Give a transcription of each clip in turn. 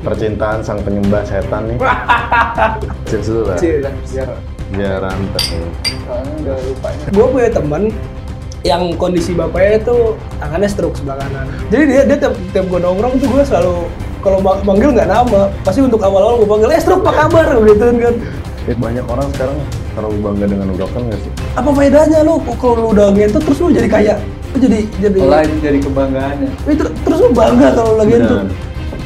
percintaan sang penyembah setan nih. Cheers dulu lah. Biar Biar rantep. soalnya udah lupa ini. gue punya temen yang kondisi bapaknya itu tangannya stroke sebelah kanan. Jadi dia dia tiap, tiap gue nongkrong tuh gue selalu kalau ma- manggil nggak nama, pasti untuk awal-awal gue panggil, eh stroke apa kabar gitu kan. Eh, banyak orang sekarang terlalu bangga dengan broken nggak sih? Apa faedahnya lu kalau lu udah ngentot terus lu jadi kaya? Lu jadi jadi Malah ini jadi kebanggaannya. Eh, ter- terus lu bangga kalau lu ngentot.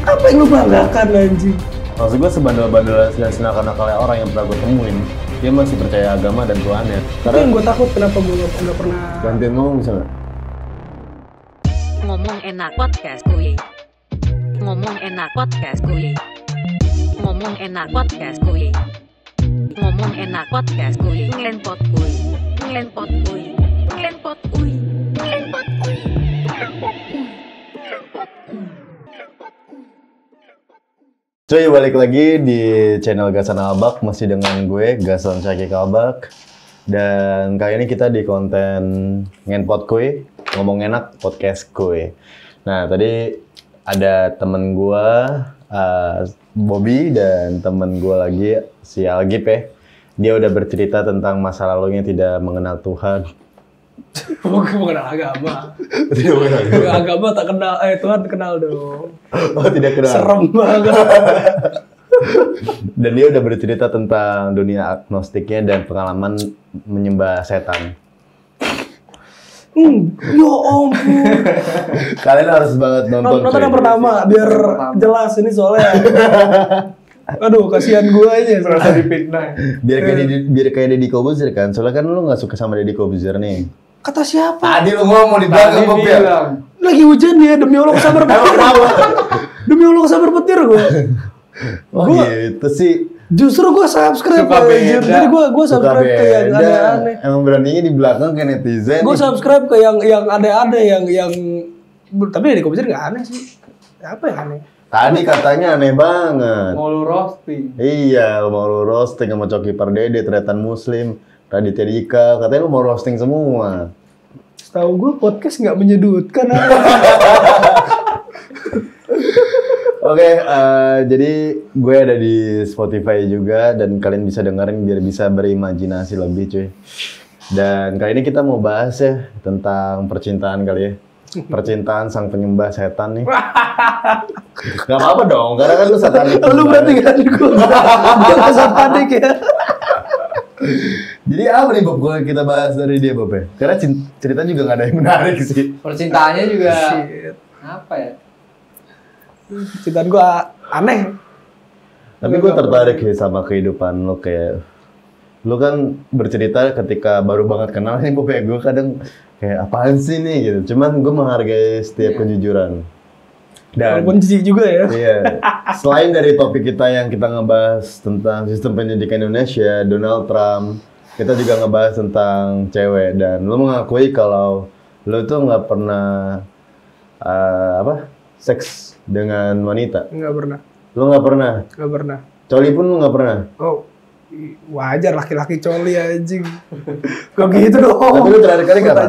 Apa yang lu banggakan anjing? Maksud gue sebandel-bandel dan senakal-nakalnya orang yang pernah gue temuin, dia masih percaya agama dan Tuhannya. Tapi Karena yang gue takut kenapa gue nggak nggak pernah gantian ngomong nggak? Ngomong enak podcast kuy. Ngomong enak podcast kuy. Ngomong enak podcast kuy. Ngomong enak podcast kuy. Ngelenpot kuy. Ngelenpot kuy. Ngelenpot kuy. Ngelenpot kuy. Cuy, balik lagi di channel Gasan Albak, masih dengan gue, Gasan Syaki Kalbak. Dan kali ini kita di konten Ngenpot Kue, ngomong enak podcast kue. Nah, tadi ada temen gue, uh, Bobby, dan temen gue lagi, si Algip ya. Dia udah bercerita tentang masa lalunya tidak mengenal Tuhan. Bukan mengenal agama. tidak mengenal Agama agama tak kenal, eh Tuhan kenal dong. Oh, tidak kenal. Serem banget. Dan dia udah bercerita tentang dunia agnostiknya dan pengalaman menyembah setan. Hmm, ya ampun. Kalian harus banget nonton. Nonton cuy. yang pertama biar Pertama. jelas ini soalnya. Aduh, kasihan gue aja. Merasa dipitnah. Biar kayak Deddy, biar kayak Deddy Kobuzer kan. Soalnya kan lu nggak suka sama Deddy Kobuzer nih. Kata siapa? Tadi lu ngomong di Tadi bilang. Lagi hujan ya, demi Allah kesabar petir. demi Allah kesabar petir gue. Oh Gua- gitu sih. Justru gue subscribe Suka beda. Jadi gue gue subscribe ke yang aneh-aneh. Emang beraninya di belakang kayak netizen. Gue subscribe ke yang yang aneh-aneh yang yang tapi dari komputer nggak aneh sih. Apa yang aneh? Tadi katanya aneh banget. Mau lu roasting. Iya, mau lu roasting sama Coki Pardede, Tretan Muslim, Raditya Dika. Katanya lu mau roasting semua. Setahu gue podcast nggak menyudutkan. Oke, eh, jadi gue ada di Spotify juga dan kalian bisa dengerin biar bisa berimajinasi lebih cuy. Dan kali ini kita mau bahas ya tentang percintaan kali ya. Percintaan sang penyembah setan nih. Gak apa-apa dong, karena kan lu satanik. Lu berarti gue gue rasa panik ya. Jadi apa nih Bob, kalau kita bahas dari dia Bob ya? Karena cerita juga gak ada yang menarik sih. Percintaannya juga Shit. apa ya? Cintaan gue aneh. Tapi gue tertarik ya sama kehidupan lo kayak lu kan bercerita ketika baru banget kenal nih Bob ya gue kadang kayak apaan sih nih gitu. Cuman gue menghargai setiap kejujuran. Dan Walaupun jijik juga ya. iya, selain dari topik kita yang kita ngebahas tentang sistem pendidikan Indonesia, Donald Trump, kita juga ngebahas tentang cewek dan lu mengakui kalau lu tuh nggak pernah eh, apa seks dengan wanita. Nggak pernah, Lu nggak pernah. nggak pernah. Coli pun lu nggak pernah. Oh, wajar laki-laki coli anjing. Kok gitu dong? Tapi lu terakhir kali kapan?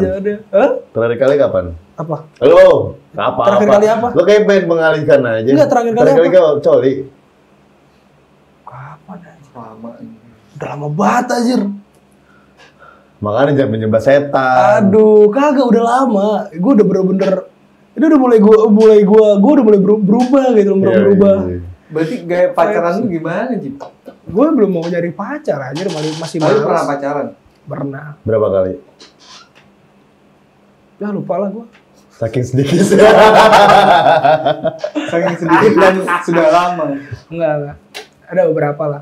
Hah? Terakhir kali kapan? Apa? Lo, apa? Terakhir kali apa? Lo kayak pengen mengalihkan aja. Enggak, terakhir kali terakhir apa? kali coli. Kapan anjing? Lama. Udah lama banget anjir. Makanya jangan menyembah setan. Aduh, kagak udah lama. Gue udah bener-bener ini udah mulai gue mulai gue gue udah mulai beru- berubah gitu, mulai Iya, berubah. iya, iya. Berarti gaya pacaran lu gimana, Jip? Gue belum mau nyari pacar anjir, masih masih Tapi malas. pernah pacaran? Pernah. Berapa kali? Ya lupa lah gue. Saking sedikit. Saking sedikit dan sudah lama. Enggak, enggak. Ada beberapa lah.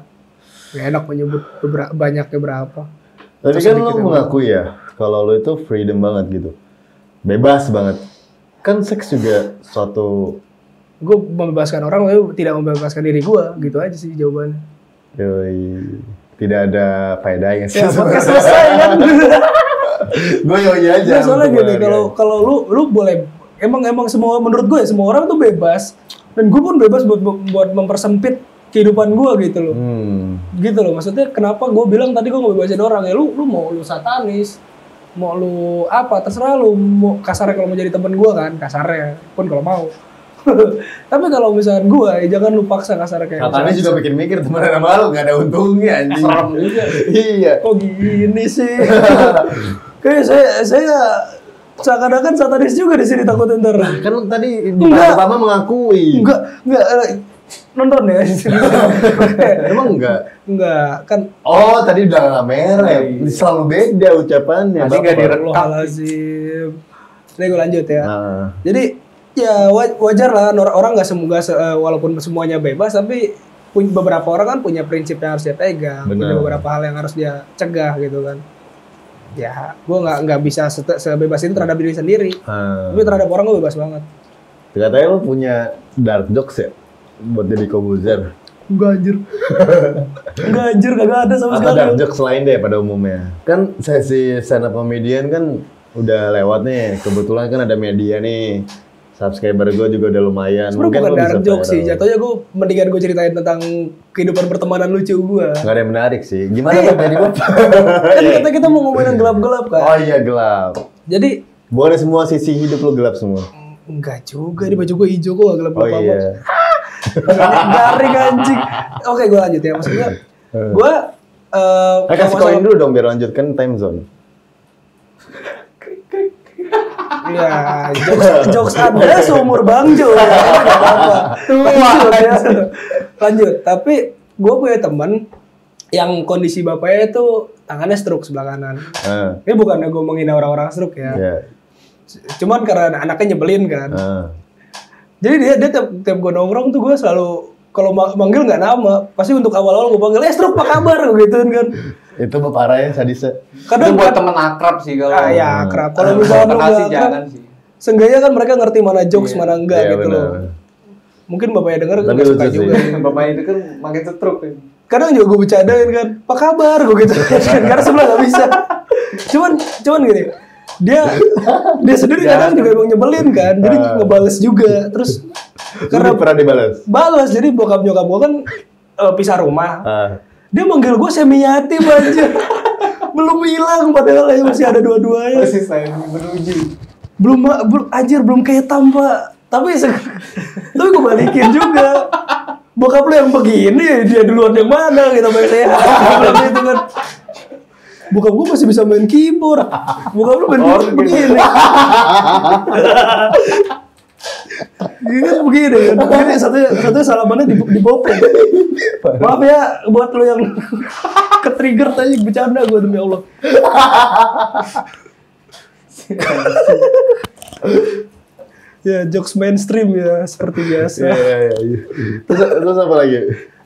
Gak enak menyebut beberapa, banyaknya berapa. Tapi Terus kan lo mengakui ya, kalau lo itu freedom banget gitu. Bebas banget. Kan seks juga suatu Gue membebaskan orang, tapi tidak membebaskan diri gue. Gitu aja sih jawabannya. yoi, tidak ada faedahnya sih. Ya, podcast selesai kan. gue yoi aja. Nah, soalnya gini, kalau kalau lu lu boleh emang emang semua menurut gue ya semua orang tuh bebas dan gue pun bebas buat buat mempersempit kehidupan gue gitu loh. Hmm. Gitu loh. Maksudnya kenapa gue bilang tadi gue ngebebasin orang ya lu lu mau lu satanis mau lu apa terserah lu mau kasarnya kalau mau jadi temen gue kan kasarnya pun kalau mau Tapi kalau misalkan gue, jangan lu paksa kasar kayak Katanya juga bikin mikir temenan sama lu gak ada untungnya anjing. Serem juga. iya. Kok gini sih? Kayak saya saya seakan-akan satanis juga di sini takut ntar. Kan tadi di Enggak. mengakui. Enggak, enggak eh, nonton ya. Emang enggak? enggak, kan Oh, tadi udah nggak merah ya. Selalu beda ucapannya. Masih nggak Bapak. direkam. Ini gue lanjut ya. Nah, Jadi ya wa- wajar lah orang orang nggak semoga se- eh, walaupun semuanya bebas tapi punya beberapa orang kan punya prinsip yang harus dia pegang, punya Benar. beberapa hal yang harus dia cegah gitu kan. Ya, gue nggak nggak bisa sebebas itu terhadap diri sendiri. ah. Tapi terhadap orang gue bebas banget. katanya lu punya dark jokes ya? Buat jadi Kobuzer. Enggak anjir. Enggak anjir, kagak ada sama sekali. dark jokes lain deh pada umumnya? Kan sesi stand up comedian kan udah lewat nih. Kebetulan kan ada media nih. Subscriber gue juga udah lumayan. Sebenernya bukan dark joke sih, jatuhnya gue mendingan gue ceritain tentang kehidupan pertemanan lucu gue. Nggak ada yang menarik sih. Gimana kan tadi Bob? kan kita kita mau ngomongin yang gelap-gelap kan. Oh iya gelap. Jadi Boleh semua sisi hidup lu gelap semua. enggak juga, di baju gue hijau kok gak Oh gelap-gelap amat. iya. Garing anjing. Oke, gue lanjut ya. Maksudnya, gue eh Eh, kasih koin dulu dong biar lanjutkan time zone. Ya, jokes, jokes Anda seumur Bang Jo. Ya, apa-apa. Lanjut, ya. Lanjut. Tapi gue punya teman yang kondisi bapaknya itu tangannya stroke sebelah kanan. Ah, Ini bukannya gue menghina orang-orang stroke ya. ya. Cuman karena anaknya nyebelin kan. Ah. Jadi dia dia tiap, tiap gue nongkrong tuh gue selalu kalau ma- manggil nggak nama, pasti untuk awal-awal gue panggil, eh stroke apa kabar gitu kan. Itu parah ya sadisnya. Itu Kadang buat kan, temen akrab sih kalau. ah ya kerap. Kalau misalnya lu kenal sih jangan akrab, sih. seenggaknya kan mereka ngerti mana jokes mana enggak Iya, gitu benar. loh. Mungkin bapaknya denger Tapi suka juga. Bapak itu kan makin setruk kan. Kadang juga gue bercandain kan, apa kabar gue gitu. Karena sebelah nggak bisa. Cuman cuman gini, dia dia sendiri kadang juga emang nyebelin kan, jadi Ah. ngebales juga. Terus Karena pernah dibalas. balas jadi bokap nyokap gue kan eh, pisah rumah Ah. Dia manggil gue semi yatim aja belum hilang padahal ya masih ada dua-duanya. Masih saya menuju. belum belum anjir belum ketam pak. Tapi tapi gue balikin juga. Bokap lu yang begini dia duluan yang mana gitu main bilang gitu kan bokap gue masih bisa main keyboard. Bokap lu main keyboard begini Ini kan begini kan, begini satunya, satunya salamannya di, di bopeng. Maaf ya buat lo yang ke trigger tadi bercanda gue demi Allah. ya jokes mainstream ya seperti biasa. Iya, iya, iya. Terus, terus apa lagi?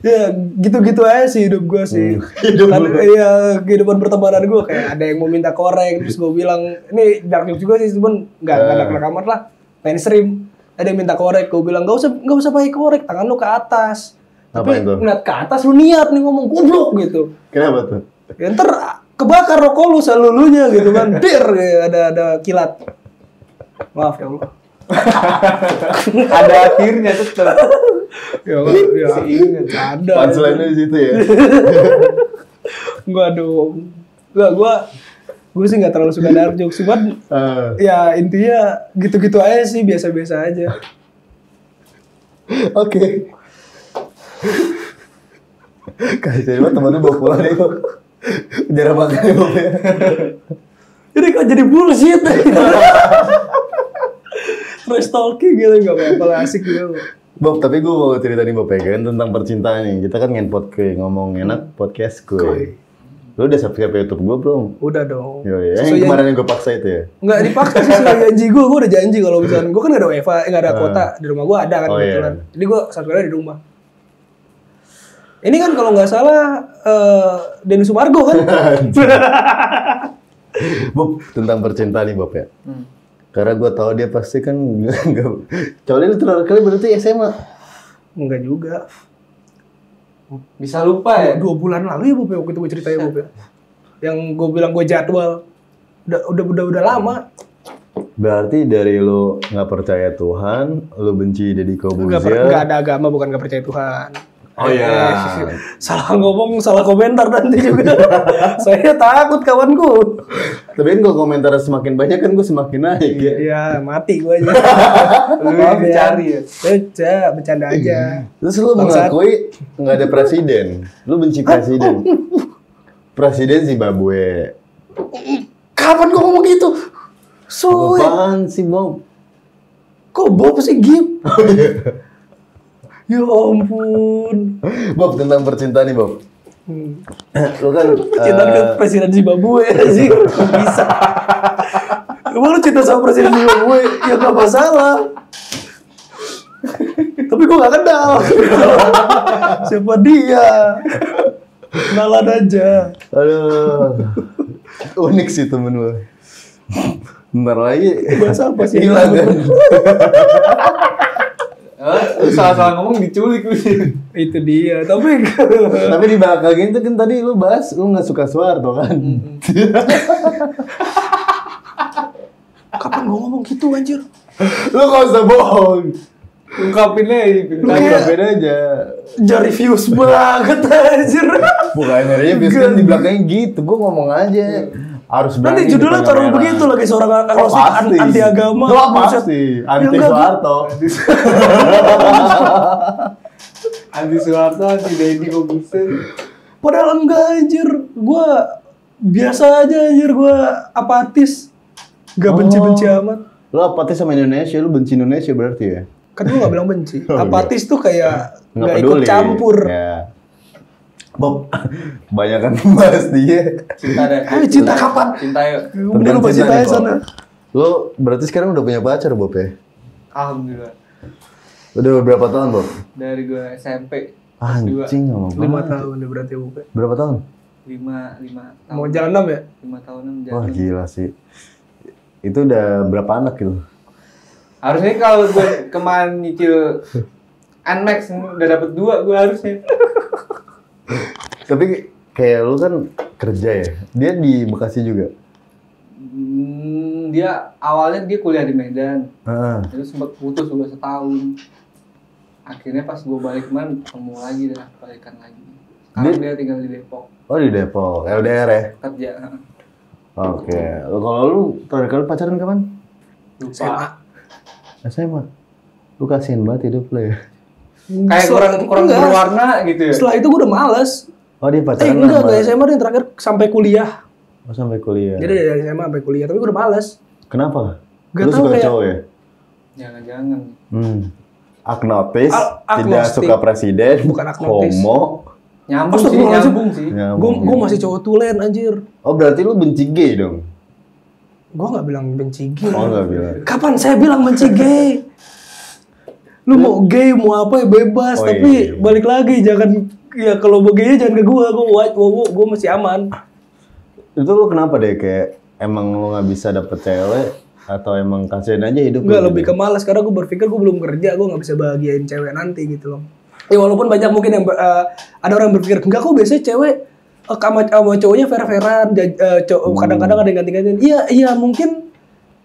Ya gitu-gitu aja sih hidup gue sih. Hidup kan. Iya kehidupan pertemanan gue kayak ada yang mau minta korek terus gue bilang ini dark joke juga sih cuman nggak nggak dark dark amat lah mainstream. Ada yang minta korek gue bilang gak usah nggak usah pakai korek tangan lu ke atas. Tapi Apa itu? ngeliat ke atas lu niat nih ngomong goblok gitu. Kenapa tuh? Ya, ntar kebakar rokok lu selulunya gitu kan. Bir ya, ada ada kilat. Maaf ya Allah. Ada akhirnya tetap. Ya, ya, Seingat. ada. Punchline-nya di situ ya. Enggak dong. Enggak, gua gue sih nggak terlalu suka dark jokes cuman Ah. ya intinya gitu-gitu aja sih biasa-biasa aja Oke. Kasih saya temennya bawa pulang deh kok. Jarang makan ya ini kok jadi bullshit trash talking gitu nggak apa-apa lah asik gitu Bob, tapi gue mau cerita nih Bob ya kan tentang percintaan nih. Kita kan ngenpot ke ngomong enak podcast gue. Lu udah subscribe YouTube gue belum? udah dong Yo, ya. Sesuai Yang kemarin yang gue paksa itu ya. nggak dipaksa sih sesuai janji gue gue udah janji kalau misalnya gue kan nggak ada wifi eh, nggak ada kuota di rumah gue ada kan Oh, kebetulan iya. jadi gue subscribe di rumah ini kan kalau nggak salah eh Denny Sumargo kan Bob, tentang percintaan nih Bob ya. Hmm. Karena gue tahu dia pasti kan nggak. Kecuali lu terakhir kali berarti SMA. Enggak juga. Bisa lupa ya. Dua bulan lalu ya Bob ya, waktu itu gue ceritain Bob ya. Yang gue bilang gue jadwal. Udah, udah, udah, udah lama. Berarti dari lu nggak percaya Tuhan, lu benci Deddy Corbuzier. enggak ada agama, bukan gak percaya Tuhan. Oh iya. salah ngomong, salah komentar nanti juga. Saya takut kawanku. Tapi kan kalau komentar semakin banyak kan gue semakin naik ya. Ya mati gue aja. Lu Maaf ya. dicari ya. Beca, bercanda aja. Terus lu mengakui nggak ada presiden. Lu benci presiden. Presiden Zimbabwe. Kapan gue ngomong gitu? So, Apaan sih Bob? kok Bob sih Gip? ya ampun. Bob tentang percintaan nih Bob. Hmm. Lu kan Cinta eh, ke presiden Zimbabwe sih bisa. Emang lu cinta sama presiden Zimbabwe? Ya gak masalah. Tapi gue gak kenal. Siapa dia? Kenalan aja. Aduh. Unik sih temen lu. Bentar lagi Bahasa apa sih? hilang kan. Eh, salah-salah ngomong diculik lu. Itu dia. Tapi Tapi di belakang itu kan tadi lu bahas lu nggak suka Soeharto kan. kapan gue ngomong gitu anjir? lu gak usah bohong. Ungkapin aja. Ungkapin aja. Jari views banget anjir. Bukan akhirnya biasanya di belakangnya gitu. Gue ngomong aja. Harus berani Nanti judulnya taruh begitu lagi seorang Oh, agnostik pasti. anti agama. Oh, pasti. Ya Anti Soeharto. Andi Soeharto, Andi Deddy Kobuser. Padahal enggak anjir. Gua biasa aja anjir gua apatis. Gak Oh. benci-benci amat. Lu apatis sama Indonesia, lu benci Indonesia berarti ya? Kan gua gak bilang benci. Oh, apatis tuh kayak Nggak gak ikut campur. Ya. Bob, kebanyakan bahas dia. Cinta deh. Eh, cinta kapan? Cinta yuk. Udah lu Tentang cinta Bob. sana. Lu berarti sekarang udah punya pacar, Bob ya? Alhamdulillah. Udah berapa tahun, Bob? Dari gue SMP. dua. Anjing, lama Lima tahun deh berarti buka. Berapa tahun? Lima, lima tahun. Mau jalan enam ya? Lima tahunan jalan. Wah, gila sih. Itu udah berapa anak gitu? Harusnya kalau gue kemarin nyicil Nmax udah dapet dua gue harusnya. Tapi kayak lu kan kerja ya. Dia di Bekasi juga. Hmm, dia awalnya dia kuliah di Medan. Heeh. Terus sempat putus udah setahun. Akhirnya pas gue balik kemarin ketemu lagi dah balikan lagi. Sekarang dia tinggal di Depok Oh di Depok, LDR ya? kerja. Oke. Lu Kalau lu terakhir kali pacaran kapan? Lupa. SMA. SMA. Lu kasihan banget hidup lu ya. Kayak kurang kurang enggak. berwarna gitu ya. Setelah itu gue udah males. Oh dia Eh pacaran enggak, sama- enggak SMA yang terakhir sampai kuliah. Oh sampai kuliah. Jadi dari SMA sampai kuliah, tapi gue udah males. Kenapa? Gak lu tahu suka kayak- cowok ya? Jangan-jangan. Hmm. Agnotis, tidak suka presiden, Bukan agnotis. homo. Nyambung sih, Astagfirullahaladzim. nyambung sih. nyambung Gue gue masih cowok tulen anjir. Oh berarti lu benci gay dong? Gue nggak bilang benci gay. Oh nggak bilang. Kapan saya bilang benci gay? Lu mau gay mau apa ya bebas, Oh, tapi iya, iya. balik lagi jangan ya kalau gay jangan ke gua, gua gua, gua, gua masih aman. Itu lu kenapa deh kayak emang lu nggak bisa dapet cewek atau emang kasihan aja hidup Enggak lu lebih gitu? ke malas karena gua berpikir gua belum kerja, gua nggak bisa bahagiain cewek nanti gitu loh. Ya walaupun banyak mungkin yang eh, ada orang berpikir enggak kok biasanya cewek eh, sama, sama cowoknya fair-fairan, cow- Hmm. kadang-kadang ada yang ganti-gantian. Iya, iya mungkin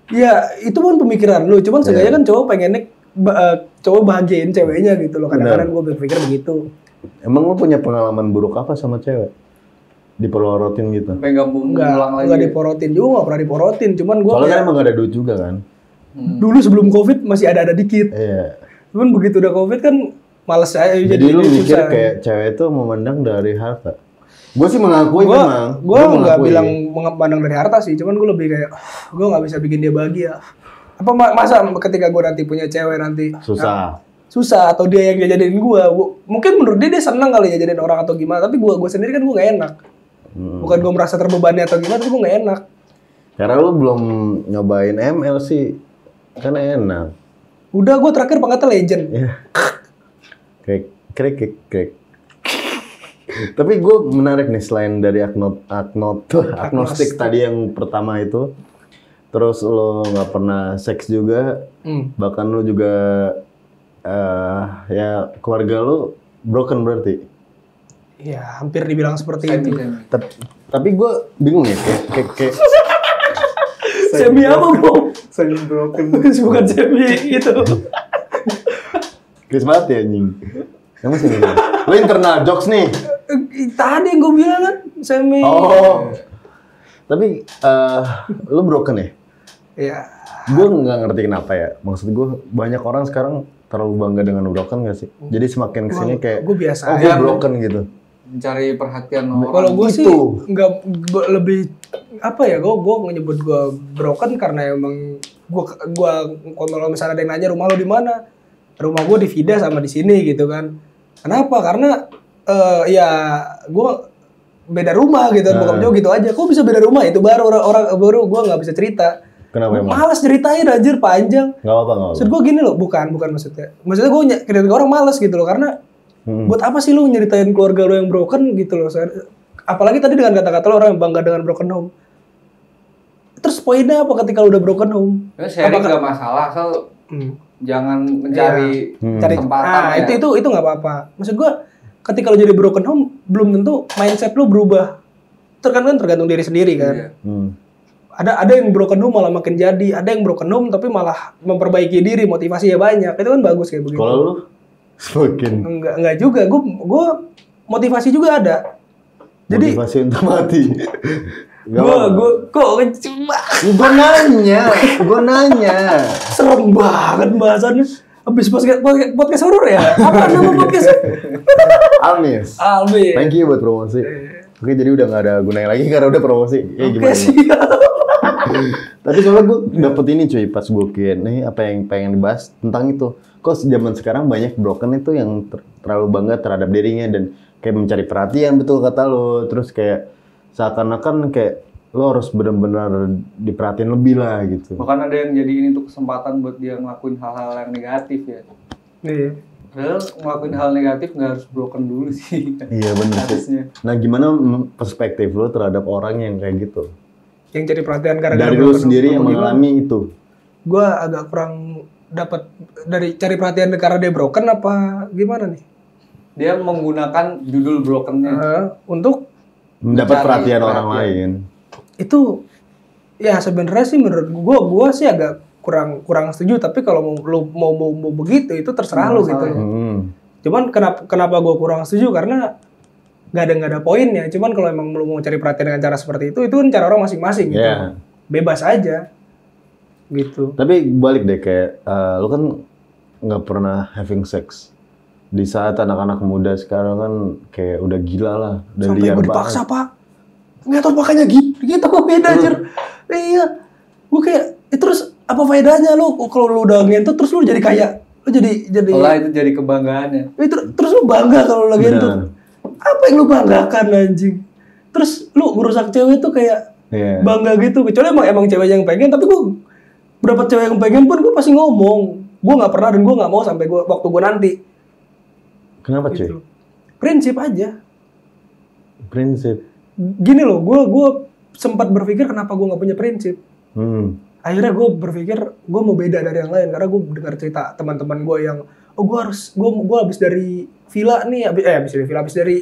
ya itu pun pemikiran lu, cuman Iya. seenggaknya kan cowok pengennya eh, cowok bahagiain ceweknya gitu loh. Kadang-kadang gua berpikir begitu. Emang lu punya pengalaman buruk apa sama cewek? Dipelorotin gitu? Nggak mau Enggak, lagi. enggak diporotin juga, enggak pernah diporotin. Cuman gua Soalnya kan kayak, emang gak ada duit juga kan? Hmm. dulu sebelum Covid masih ada-ada dikit. Iya. Cuman begitu udah Covid kan males saya Jadi, lu mikir kayak cewek itu memandang dari harta? Gue sih mengakui gua, memang. gua Gua nggak bilang memandang dari harta sih, cuman gue lebih kayak gue nggak bisa bikin dia bahagia. Apa ma- masa ketika gue nanti punya cewek nanti susah. susah atau dia yang jajanin gue, mungkin menurut dia dia senang kali jajanin orang atau gimana, tapi gue gue sendiri kan gue gak enak. Hmm. Bukan gue merasa terbebani atau gimana, tapi gue gak enak. Karena lu belum nyobain ML sih, kan enak. Udah gue terakhir pangkatnya legend. Ya. Krek, krek, krek, krek. Tapi gue menarik nih selain dari agnot, agnot, agnostik tadi yang pertama itu, terus lo nggak pernah seks juga, Hmm. bahkan lo juga eh ya keluarga lo broken berarti. Ya hampir dibilang seperti Semi, itu. semi. Tapi, tapi gue bingung ya, kayak, kayak, kayak Semi apa bro? Semi broken. Bukan semi itu. Chris mati anjing. Emang sih gitu? Lu internal jokes nih. Eh, Tadi yang gue bilang kan, semi. Oh. Tapi eh lu broken ya? Ya, Gue nggak ngerti kenapa ya. Maksud gue banyak orang sekarang terlalu bangga dengan broken gak sih? Jadi semakin ke sini kayak gue biasa oh aja. gue broken gitu. Mencari perhatian orang. Kalau gue sih Gitu. nggak gua lebih apa ya, gue gue nyebut gue broken karena emang gue gue kalau misalnya ada yang nanya rumah lo di mana, rumah gue di Vida sama di sini gitu kan. Kenapa? Karena eh ya gue beda rumah gitu, Nah. bokap jauh gitu aja. Kok bisa beda rumah? Itu baru orang, orang baru gue nggak bisa cerita. Kenapa emang? Malas ceritain anjir panjang. Gak apa-apa, gak Maksud apa-apa. gue gini loh, bukan bukan maksudnya. Maksudnya gue nyeritain ke orang malas gitu loh karena Hmm. buat apa sih lu nyeritain keluarga lu yang broken gitu loh Saya- apalagi tadi dengan kata-kata lo orang yang bangga dengan broken home terus poinnya apa ketika lu udah broken home Ya, sharing Apakah- nggak masalah, asal hmm. jangan mencari Hmm. cari kesempatan ah, ya. itu itu itu nggak apa-apa maksud gua ketika lu jadi broken home belum tentu mindset lu berubah tergantung tergantung diri sendiri kan Iya. Hmm. Ada ada yang broken home malah makin jadi. Ada yang broken home tapi malah memperbaiki diri motivasinya banyak. Itu kan bagus kayak begitu. Kalau lu? Semakin. Enggak enggak juga. Gua gua motivasi juga ada. Jadi motivasi untuk mati. Gak gua apa-apa. gua kok cuma Gue nanya, gue nanya. serem banget bahasannya. Habis podcast podcast, podcast horor ya? Apa nama podcastnya? Almis. Albi Thank you buat promosi. Oke, jadi udah nggak ada gunanya lagi karena udah promosi. Ya oke gimana? siap Tapi soalnya gue dapet ini cuy pas gue kian nih apa yang pengen dibahas tentang itu. Kok zaman sekarang banyak broken itu yang ter- terlalu bangga terhadap dirinya dan kayak mencari perhatian betul kata lo. Terus kayak seakan-akan kayak lo harus benar-benar diperhatiin lebih lah gitu. Bahkan ada yang jadi ini tuh kesempatan buat dia ngelakuin hal-hal yang negatif ya. Iya. Padahal ngelakuin hal negatif nggak harus broken dulu sih. Iya. Harusnya. Nah gimana perspektif lo terhadap orang yang kayak gitu? Yang cari perhatian gara-gara Dari lo sendiri yang mengalami itu. gue agak kurang dapat dari cari perhatian karena dia broken apa gimana nih Dia menggunakan judul brokennya. Eh, untuk Mendapat Mencari perhatian orang perhatian. lain. itu ya sebenarnya sih menurut gue gue sih agak kurang kurang setuju tapi kalau mau lu mau, mau, mau begitu itu terserah lu gitu Hmm. cuman kenapa kenapa gue kurang setuju karena nggak ada nggak ada poinnya. Cuman kalau emang lu mau cari perhatian dengan cara seperti itu itu kan cara orang masing-masing gitu. Iya. bebas aja. Gitu. Tapi balik deh kayak eh, lu kan nggak pernah having sex. Di saat anak-anak muda sekarang kan kayak udah gila lah, udah sampai liar gue dipaksa banget. pak. Nggak tahu makanya gitu gitu kok beda aja iya. Gue kayak eh, terus apa faedahnya lu? Kalau lu udah ngentut terus lu jadi kayak lu jadi jadi Olah itu jadi kebanggaannya. Eh, ter- terus lu bangga kalau lu lagi ngentut. Apa yang lu banggakan anjing terus lu merusak cewek tuh kayak Iya. bangga gitu kecuali emang emang cewek yang pengen tapi gue berapa cewek yang pengen pun gue pasti ngomong gue nggak pernah dan gue nggak mau sampai gua waktu gue nanti Kenapa cuy? gitu prinsip aja Prinsip. gini loh gue gue sempat berpikir kenapa gue nggak punya prinsip Hmm. akhirnya gue berpikir gue mau beda dari yang lain karena gue dengar cerita teman-teman gue yang oh gue harus gue gue habis dari villa nih habis eh habis dari villa habis dari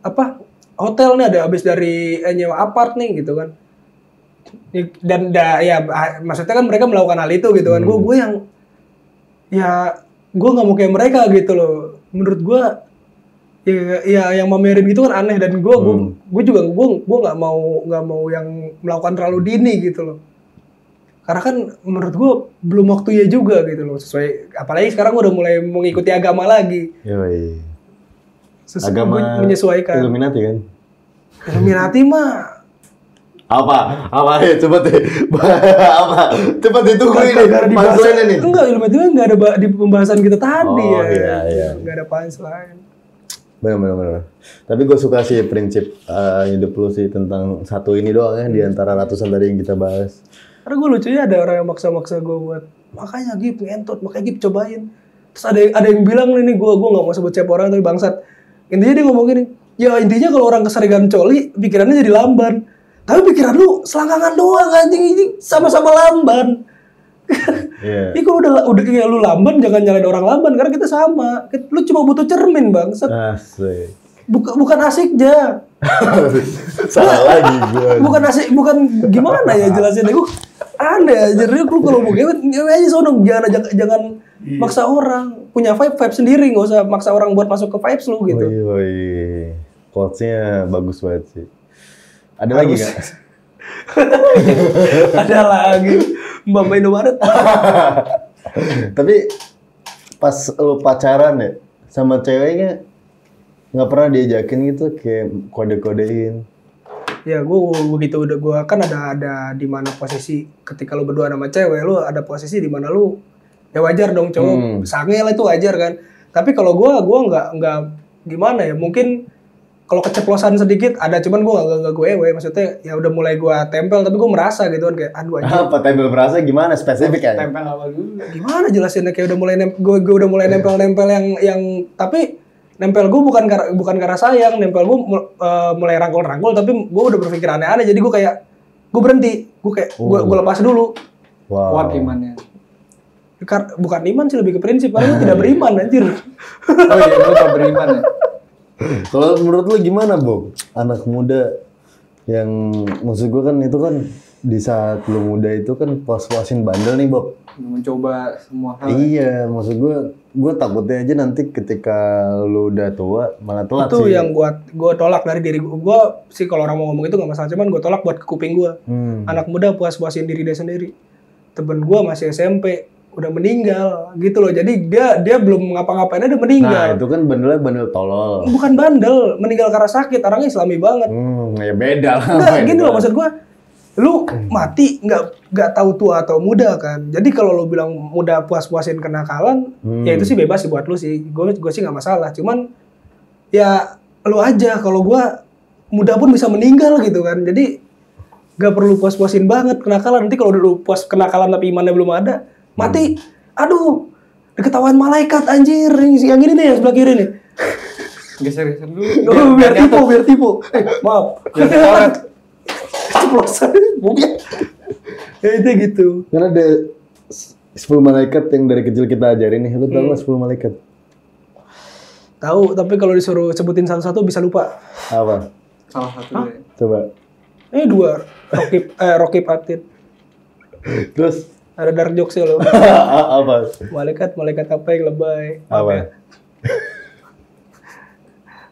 apa hotel nih ada habis dari eh, nyewa apart nih gitu kan. Ni- dan da, ya maksudnya kan mereka melakukan hal itu gitu kan. Gue gue yang ya gue nggak mau kayak mereka gitu loh. Menurut gue ya, ya yang mamerin gitu kan aneh dan gue gue Hmm. gue juga gue gue nggak mau nggak mau yang melakukan terlalu dini gitu loh karena kan menurut gue belum waktunya juga gitu loh sesuai apalagi sekarang gue udah mulai mengikuti agama lagi Yoi. Sesu- Agama menyesuaikan Illuminati kan? Illuminati mah Apa? Apa ya? Coba deh. apa? Bukan ini. dibahas- Punchline ini. enggak Illuminati mah nggak ada di pembahasan kita tadi Oh, ya iya, iya. nggak ada punchline Bener, bener, bener. Tapi gue suka sih prinsip eh, hidup lu sih tentang satu ini doang ya, di antara ratusan tadi yang kita bahas. Karena gue lucunya ada orang yang maksa-maksa gue buat makanya Gip ngentot, makanya Gip cobain. Terus ada ada yang bilang nih, gue gue nggak mau sebut siapa orang tapi bangsat. Intinya dia ngomong gini, ya intinya kalau orang keseringan coli pikirannya jadi lamban. Tapi pikiran lu selangkangan doang anjing ini sama-sama lamban. Iya. Ini kalau udah udah kayak lu lamban jangan nyalain orang lamban karena kita sama. Lu cuma butuh cermin bangsat. Asik. Bukan bukan asiknya. Salah lagi gue. bukan asik bukan gimana ya jelasin. Gue aneh aja. Lu lu kalau mau gewet aja sono. Jangan jangan, jangan maksa orang. Punya vibe vibe sendiri. Nggak usah maksa orang buat masuk ke vibes lu gitu. Woi, woi. Quotes-nya bagus banget sih. Ada lagi nggak? ada lagi. Mbak mbak Indomaret. Tapi pas lu pacaran ya sama ceweknya nggak pernah diajakin gitu kayak kode-kodein. ya gue begitu udah gue kan ada ada di mana posisi ketika lu berdua sama cewek lu ada posisi di mana lu ya wajar dong cowok Hmm. sange lah itu wajar kan tapi kalau gue gue nggak nggak gimana ya mungkin kalau keceplosan sedikit ada cuman gue nggak nggak gue ewe maksudnya ya udah mulai gue tempel tapi gue merasa gitu kan kayak aduh aja Apa tempel merasa gimana spesifik ya? Tempel awal dulu. gimana jelasinnya kayak udah mulai gue, gue udah mulai nempel nempel yang yang tapi nempel gue bukan karena bukan karena sayang nempel gue mul- eh, mulai rangkul rangkul tapi gue udah berpikir aneh aneh jadi gue kayak gue berhenti gue kayak gue Oh. gue lepas dulu Wow. Kuat imannya. Kar- bukan iman sih lebih ke prinsip karena tidak beriman anjir Oh iya, lu gak beriman ya? Kalau menurut lu gimana, Bob? Anak muda yang maksud gue kan itu kan di saat lu muda itu kan puas-puasin bandel nih, Bob. Mencoba semua hal. Iya, maksud gue, gue takutnya aja nanti ketika lu udah tua malah telat itu sih. yang gue gue tolak dari diri gue gue sih kalau orang mau ngomong itu nggak masalah cuman gue tolak buat ke kuping gue Hmm. anak muda puas puasin diri dia sendiri temen gue masih SMP udah meninggal gitu loh jadi dia dia belum ngapa-ngapain udah meninggal Nah, itu kan bandelnya bandel tolol. bukan bandel meninggal karena sakit orangnya islami banget Hmm, ya beda lah. enggak gini loh maksud gua lu mati nggak nggak tahu tua atau muda kan. Jadi kalau lu bilang muda puas-puasin kenakalan Hmm. ya itu sih bebas sih buat lu sih. Gue gue sih nggak masalah. Cuman ya lu aja. Kalau gua muda pun bisa meninggal gitu kan. Jadi nggak perlu puas-puasin banget kenakalan. Nanti kalau lu puas kenakalan tapi imannya belum ada mati. Aduh diketawain malaikat anjir. Yang ini nih yang sebelah kiri nih. Geser-geser dulu. Oh, biar tipu, biar tipu. Eh, maaf. Biar ketahuan. Ceplosan. Mungkin. ya itu gitu. Karena ada 10 malaikat yang dari kecil kita ajarin nih. Lu tau Hmm. nggak 10 malaikat? Tahu, tapi kalau disuruh sebutin satu-satu bisa lupa. Apa? Salah satu deh. Coba. Ini dua. Rokib, eh, Rokib Atid. Terus Ada dark jokes ya loh. apa? Malaikat, malaikat apa yang lebay? Apa? ya.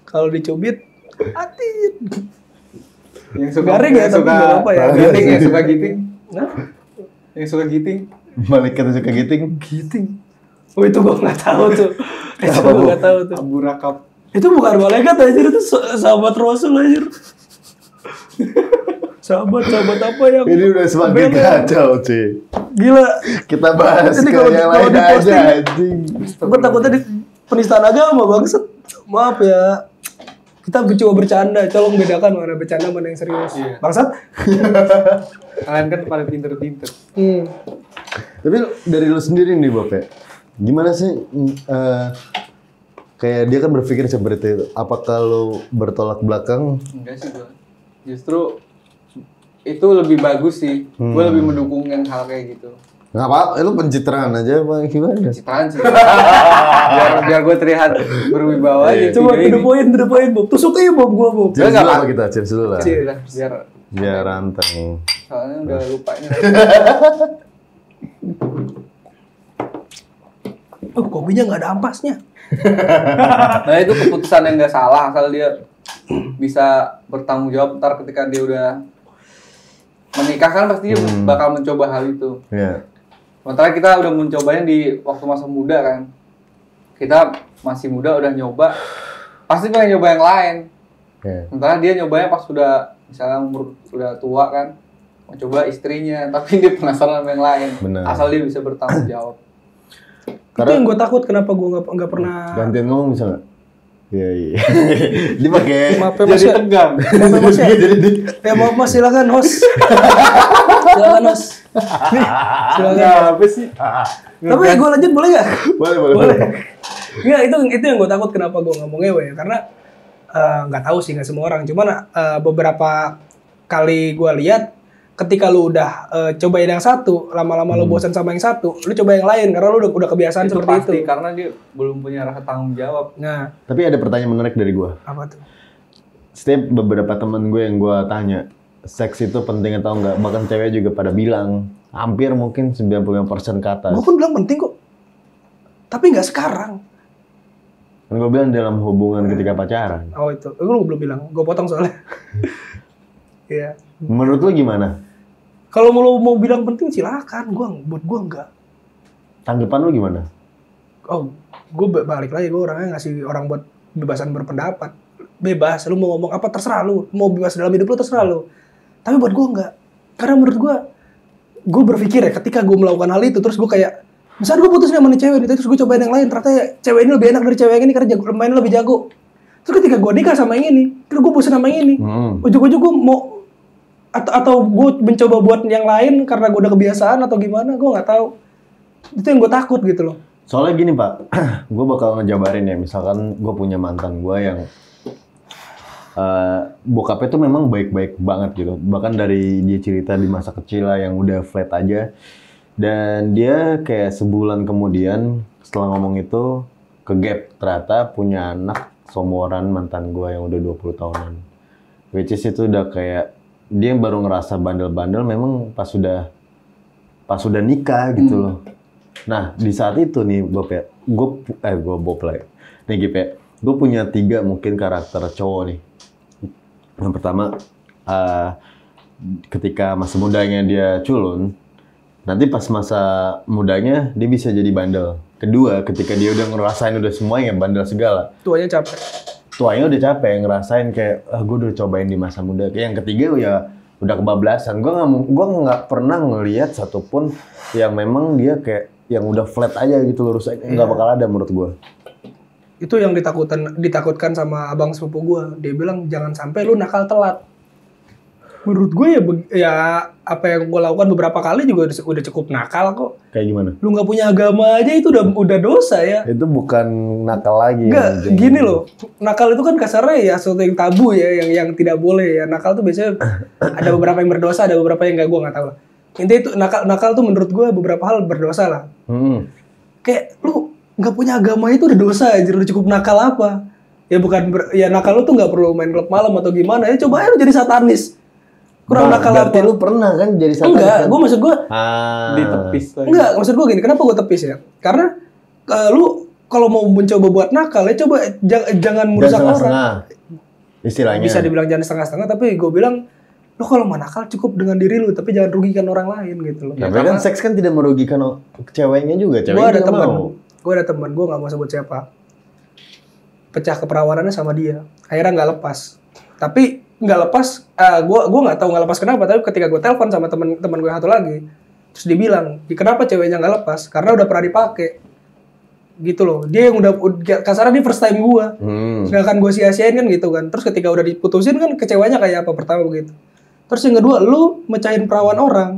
Kalau dicubit, Atid. Yang suka Garing ya, suka apa ya. Garing yang suka giting. Nah, Yang suka giting. Malaikat yang suka giting. Giting. oh itu gua nggak tahu tuh. Itu Bu? nggak tahu tuh. Abu rakap. Itu bukan malaikat anjir, itu sa- sahabat Rasul anjir. sahabat, sahabat apa yang Ini udah semakin bela? kacau, cuy. Gila. Kita bahas Ini kalau- yang kalau lain aja, anjing. Gue takutnya di penistaan agama bangsat. Maaf ya. Kita coba bercanda, tolong bedakan mana bercanda mana yang serius. Iya. Bangsat. Kalian kan pada pinter-pinter. Hmm. Tapi dari lu sendiri nih, Bob ya. Gimana sih eh, kayak dia kan berpikir seperti itu. Apakah lu bertolak belakang? Enggak sih gua. Justru itu lebih bagus sih. Gue lebih mendukung yang hal kayak gitu. Nggak apa-apa, eh, lu pencitraan aja apa gimana? Citraan sih. biar biar gue terlihat berwibawa Iya. aja. Coba video to the point, to the point, Bob. Tusuk aja Bob gua, Bob. Cheers nggak dulu apa- apa kita? Cheers dulu lah. Iya, biar Biar ranteng. soalnya udah lupa ini. Oh, kopinya nggak ada ampasnya. Nah itu keputusan yang nggak salah asal dia bisa bertanggung jawab ntar ketika dia udah menikah kan pasti dia bakal mencoba hal itu. Iya. Sementara kita udah mencobanya di waktu masa muda kan. Kita masih muda udah nyoba, pasti pengen nyoba yang lain. Iya. Sementara dia nyobanya pas sudah misalnya umur sudah tua kan, mau coba istrinya, tapi dia penasaran sama yang lain. Benar. Asal dia bisa bertanggung jawab. itu yang gue takut kenapa gue nggak nggak pernah Gantian ngomong bisa nggak? Iya iya. Dia pakai. maaf ya Jadi ya. tegang. Ya, mas ya. Jadi di. Ya maaf mas silakan host. Silakan. Nih, silakan. apa sih? Tapi gue lanjut boleh nggak? Boleh boleh. Boleh. boleh. Nggak, itu itu yang gue takut kenapa gue nggak mau ngewe ya karena eh, nggak tahu sih nggak semua orang cuman eh, beberapa kali gue lihat ketika lu udah eh, cobain yang satu lama-lama lu bosan sama yang satu lu coba yang lain karena lu udah udah kebiasaan itu seperti pasti itu karena dia belum punya rasa tanggung jawab. nah Tapi ada pertanyaan menarik dari gua. apa tuh Setiap beberapa teman gue yang gua tanya, seks itu penting atau enggak? Bahkan cewek juga pada bilang, hampir mungkin 95% kata. gue pun bilang penting kok Tapi nggak sekarang. Kan gue bilang dalam hubungan ketika pacaran. Oh itu, gue belum bilang. Gue potong soalnya. Iya. Menurut lu gimana? Kalau mau mau bilang penting silakan. Gua buat gua enggak. Tanggapan lu gimana? Oh, gue balik lagi. Gue orangnya ngasih orang buat bebasan berpendapat. Bebas. Lu mau ngomong apa terserah lu. Mau bebas dalam hidup lu terserah lu. Tapi buat gua enggak. Karena menurut gua, gue berpikir ya ketika gue melakukan hal itu terus gue kayak misalnya gue putus nih sama nih cewek terus gue cobain yang lain ternyata ya, cewek ini lebih enak dari cewek yang ini karena jago, mainnya lebih jago terus ketika gue nikah sama yang ini terus gue bosan sama yang ini Hmm. ujung-ujung gue mau atau atau gue mencoba buat yang lain karena gue udah kebiasaan atau gimana gue nggak tahu itu yang gue takut gitu loh Soalnya gini pak, gue bakal ngejabarin ya. Misalkan gue punya mantan gue yang eh bokapnya tuh memang baik-baik banget gitu. Bahkan dari dia cerita di masa kecil lah yang udah flat aja. Dan dia kayak sebulan kemudian setelah ngomong itu ke gap ternyata punya anak seumuran mantan gue yang udah 20 tahunan. Which is itu udah kayak dia baru ngerasa bandel-bandel memang pas sudah pas sudah nikah gitu loh. Nah, di saat itu nih, Bob ya, gue, eh gue Bob lagi. Nih Gip ya, gue punya tiga mungkin karakter cowok nih. Yang pertama, eh, ketika masa mudanya dia culun, nanti pas masa mudanya dia bisa jadi bandel. Kedua, ketika dia udah ngerasain udah semuanya bandel segala, tuanya capek tuanya udah capek ngerasain kayak ah gue udah cobain di masa muda. Kayak yang ketiga ya udah kebablasan. Gue nggak gua nggak pernah ngelihat satupun yang memang dia kayak yang udah flat aja gitu lurus nggak bakal ada menurut gue. Itu yang ditakutkan ditakutkan sama abang sepupu gue dia bilang jangan sampai lu nakal telat menurut gue ya ya apa yang gue lakukan beberapa kali juga udah, cukup nakal kok Kayak gimana? lu nggak punya agama aja itu udah udah dosa ya Itu bukan nakal lagi. Enggak, anjing. gini loh. Nakal itu kan kasarnya ya sesuatu yang tabu ya, yang yang tidak boleh ya. Nakal tuh biasanya ada beberapa yang berdosa, ada beberapa yang enggak gua nggak tahu lah. Intinya itu nakal nakal tuh menurut gua beberapa hal berdosa lah. Hmm. Kayak lu nggak punya agama itu udah dosa aja, udah cukup nakal apa? Ya bukan ber- ya nakal lu tuh nggak perlu main klub malam atau gimana. Ya coba aja lu jadi satanis. Kurang Bah, nakal apa? lu pernah kan jadi satanis Enggak, kan? gua maksud gua Ah. ditepis lagi. Enggak, maksud gue gini, kenapa gue tepis ya? Karena eh, lu kalau mau mencoba buat nakal ya coba jang- jangan merusak orang. setengah-setengah. Istilahnya. Bisa dibilang jangan setengah-setengah, tapi gue bilang lu kalau mau nakal cukup dengan diri lu, tapi jangan rugikan orang lain gitu loh. Tapi kan seks kan tidak merugikan ceweknya juga. gue Ceweknya ada juga teman, mau. Gue ada teman, gue nggak mau sebut siapa. Pecah keperawanannya sama dia, akhirnya nggak lepas. Tapi nggak lepas, eh gue gue nggak tahu nggak lepas kenapa. Tapi ketika gue telepon sama teman-teman gue satu lagi, terus dia bilang, "Di- kenapa ceweknya nggak lepas? Karena udah pernah dipakai. Gitu loh. Dia yang udah kasarnya dia first time gue. Hmm. Sedangkan gue sia-siain kan gitu kan. Terus ketika udah diputusin kan kecewanya kayak apa pertama begitu. Terus yang kedua, lu mecahin perawan orang.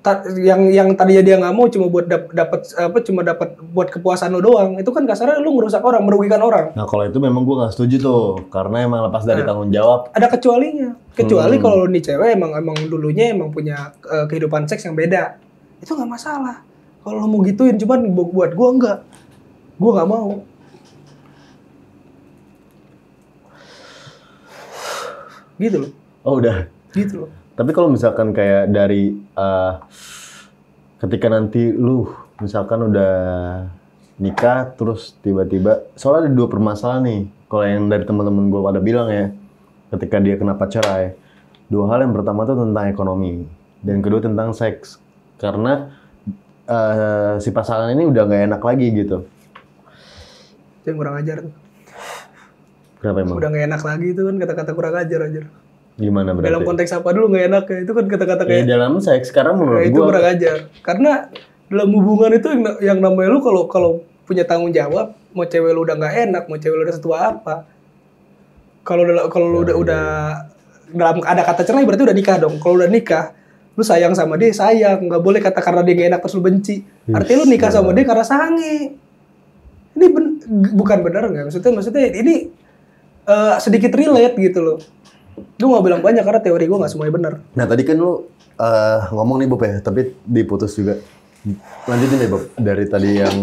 Ta- yang yang tadinya dia nggak mau cuma buat dap- dapat apa cuma dapat buat kepuasan lu doang. Itu kan kasarnya lu ngerusak orang, merugikan orang. Nah kalau itu memang gue nggak setuju tuh, karena emang lepas dari Nah. tanggung jawab. Ada kecualinya. Kecuali Hmm. kalau nih cewek emang emang dulunya emang punya eh, kehidupan seks yang beda. Itu nggak masalah. Kalau mau gituin cuman bu- buat gua enggak. Gua nggak mau. Gitu loh. Oh udah. Gitu loh. Tapi kalau misalkan kayak dari eh, ketika nanti lu misalkan udah nikah terus tiba-tiba soalnya ada dua permasalahan nih. Kalau yang dari teman-teman gue pada bilang ya, ketika dia kenapa cerai, dua hal yang pertama tuh tentang ekonomi dan kedua tentang seks. Karena eh, si pasangan ini udah nggak enak lagi gitu. Itu yang kurang ajar tuh. Kenapa emang? Udah nggak enak lagi itu kan kata-kata kurang ajar aja. Gimana berarti? Dalam konteks apa dulu nggak enak ya? Itu kan kata-kata Ya, kayak dalam seks sekarang Nah, menurut itu kurang ajar. Karena dalam hubungan itu yang, yang namanya lu kalau kalau punya tanggung jawab, mau cewek lu udah nggak enak, mau cewek lu udah setua apa. Kalau kalau lu udah udah dalam ada kata cerai berarti udah nikah dong. Kalau udah nikah, lu sayang sama dia, sayang. Nggak boleh kata karena dia nggak enak terus lu benci. Artinya lu nikah sama dia karena sange. Ini ben- bukan benar nggak? Maksudnya maksudnya ini eh, sedikit relate gitu loh. Gue nggak bilang banyak karena teori gue nggak semuanya benar. Nah tadi kan lu eh, ngomong nih Bob ya, tapi diputus juga. Lanjutin deh Bob, dari tadi yang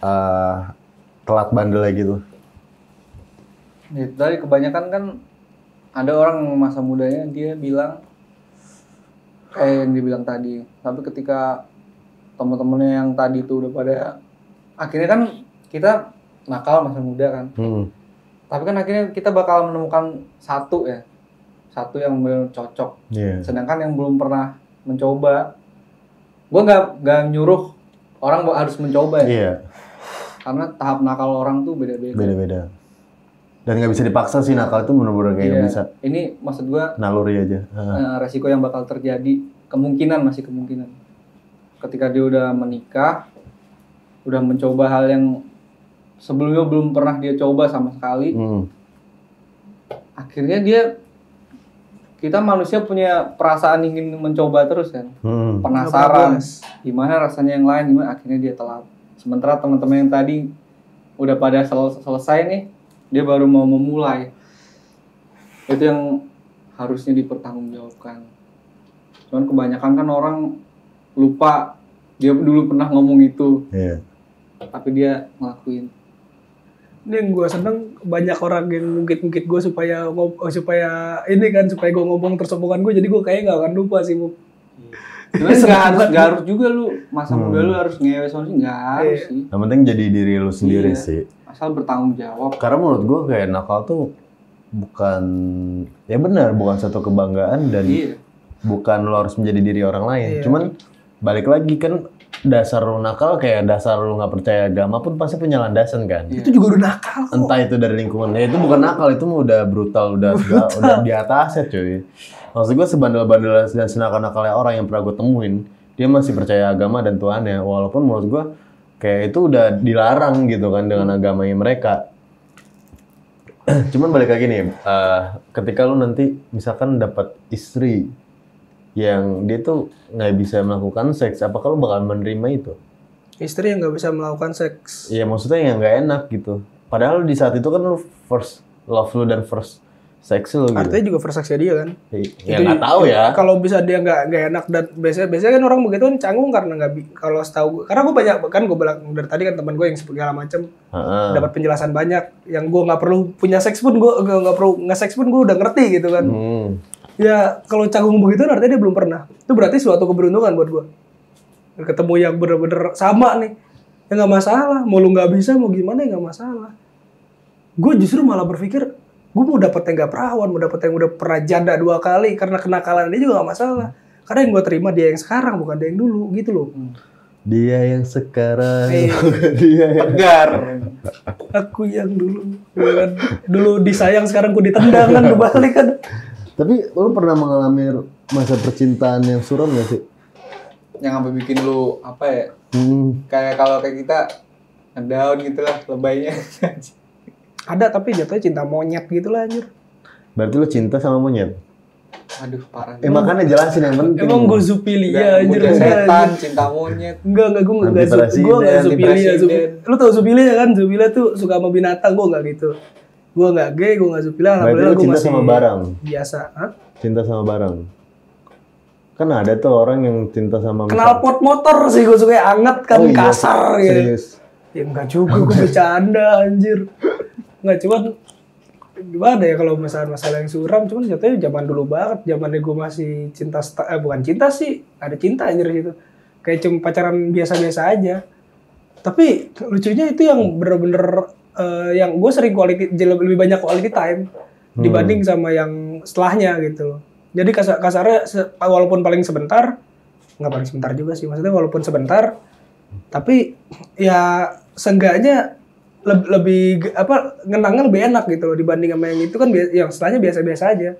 eh, telat bandel gitu. Ya, dari kebanyakan kan ada orang masa mudanya dia bilang kayak yang dibilang tadi. Tapi ketika teman-temannya yang tadi itu udah pada akhirnya kan kita nakal masa muda kan Hmm. Tapi kan akhirnya kita bakal menemukan satu ya satu yang benar cocok Iya. sedangkan yang belum pernah mencoba gue nggak nggak nyuruh orang harus mencoba ya Iya, karena tahap nakal orang tuh beda-beda beda-beda. Dan nggak bisa dipaksa sih nakal itu bener-bener kayak Iya. bisa. ini maksud gue Naluri aja. Ah. resiko yang bakal terjadi kemungkinan masih kemungkinan ketika dia udah menikah udah mencoba hal yang sebelumnya belum pernah dia coba sama sekali. Hmm. akhirnya dia kita manusia punya perasaan ingin mencoba terus kan. Hmm. penasaran gimana rasanya yang lain gimana? Akhirnya dia telat. Sementara teman-teman yang tadi udah pada sel- selesai nih dia baru mau memulai. Itu yang harusnya dipertanggungjawabkan. Cuman kebanyakan kan orang lupa dia dulu pernah ngomong itu. Iya. tapi dia ngelakuin Ini yang gue seneng banyak orang yang ngungkit-ngungkit gue supaya ngob- oh, supaya ini kan supaya gue ngomong terus omongan gue jadi gue kayaknya gak akan lupa sih bu. Cuman nggak harus nggak harus juga lu masa Hmm. muda lu harus ngewe soalnya sih nggak harus Iya. sih Yang penting jadi diri lu sendiri Iya. sih. asal bertanggung jawab Karena menurut gua kayak nakal tuh bukan ya benar bukan satu kebanggaan dan iya bukan lo harus menjadi diri orang lain. Iya. Cuman balik lagi kan dasar lu nakal kayak dasar lu nggak percaya agama pun pasti punya landasan kan. Iya. Itu juga udah nakal kok. Entah itu dari lingkungan, ya itu bukan nakal, itu mah udah brutal, udah segala- udah di atasnya cuy. Maksud gue sebandel-bandel dan senakal-nakalnya orang yang pernah gue temuin, dia masih percaya agama dan Tuhannya, walaupun menurut gue kayak itu udah dilarang gitu kan dengan agamanya mereka. Cuman balik lagi nih, eh, ketika lu nanti misalkan dapat istri yang dia tuh nggak bisa melakukan seks, apakah lu bakal menerima itu? Istri yang nggak bisa melakukan seks. Iya maksudnya yang nggak enak gitu. Padahal di saat itu kan lu first love lu dan first sex lu gitu. Artinya juga first sex dia kan. ya nggak tahu ya. Kalau bisa dia nggak nggak enak dan biasanya biasanya kan orang begitu kan canggung karena nggak kalau setahu gue karena gue banyak kan gue bilang dari tadi kan teman gue yang segala Heeh. dapat penjelasan banyak yang gue nggak perlu punya seks pun gue nggak perlu nggak seks pun gue udah ngerti gitu kan. Hmm. Ya kalau canggung begitu artinya dia belum pernah. Itu berarti suatu keberuntungan buat gue. Ketemu yang bener-bener sama nih. Ya nggak masalah. Mau lu nggak bisa mau gimana ya nggak masalah. Gue justru malah berpikir gue mau dapet yang gak perawan, mau dapet yang udah pernah janda dua kali karena kenakalan dia juga gak masalah. Karena yang gue terima dia yang sekarang bukan dia yang dulu gitu loh. Dia yang sekarang. Iya. dia yang tegar Aku yang dulu, ya kan? dulu disayang sekarang gue ditendang kan kebalik kan. Tapi lu pernah mengalami masa percintaan yang suram gak sih? yang sampai bikin lu apa ya Hmm. kayak kalau kayak kita ngedown gitu lah lebaynya Ada tapi jatuhnya cinta monyet gitu lah anjir. Berarti lu cinta sama monyet? aduh parah Eh makanya jelasin yang penting. Emang gue zupilia anjir. enggak, setan cinta monyet Enggak, enggak, gue enggak, Anti gue enggak zupilia. Lu tau zupilia kan? Zupilia tuh suka sama binatang, gue enggak gitu. Gue enggak gay, gue zupilia. Berarti Alhamdulillah gue cinta masih sama barang. biasa. Hah? Cinta sama barang. Kan ada tuh orang yang cinta sama Kenal pot motor sih, gue suka yang anget kan, Oh iya, kasar gitu. Serius. Ya enggak juga, gue bercanda anjir. Enggak, cuman gimana ya kalau masalah-masalah yang suram, cuman jatuhnya zaman dulu banget, zamannya gue masih cinta, eh bukan cinta sih, ada cinta anjir gitu. Kayak cuma pacaran biasa-biasa aja. Tapi lucunya itu yang bener-bener, eh, yang gue sering quality, lebih banyak quality time dibanding sama yang setelahnya gitu loh. Jadi kasar, kasarnya walaupun paling sebentar, nggak paling sebentar juga sih, maksudnya walaupun sebentar, tapi ya seenggaknya leb- lebih apa ngenangnya lebih enak gitu loh dibanding sama yang itu kan yang setelahnya biasa-biasa aja.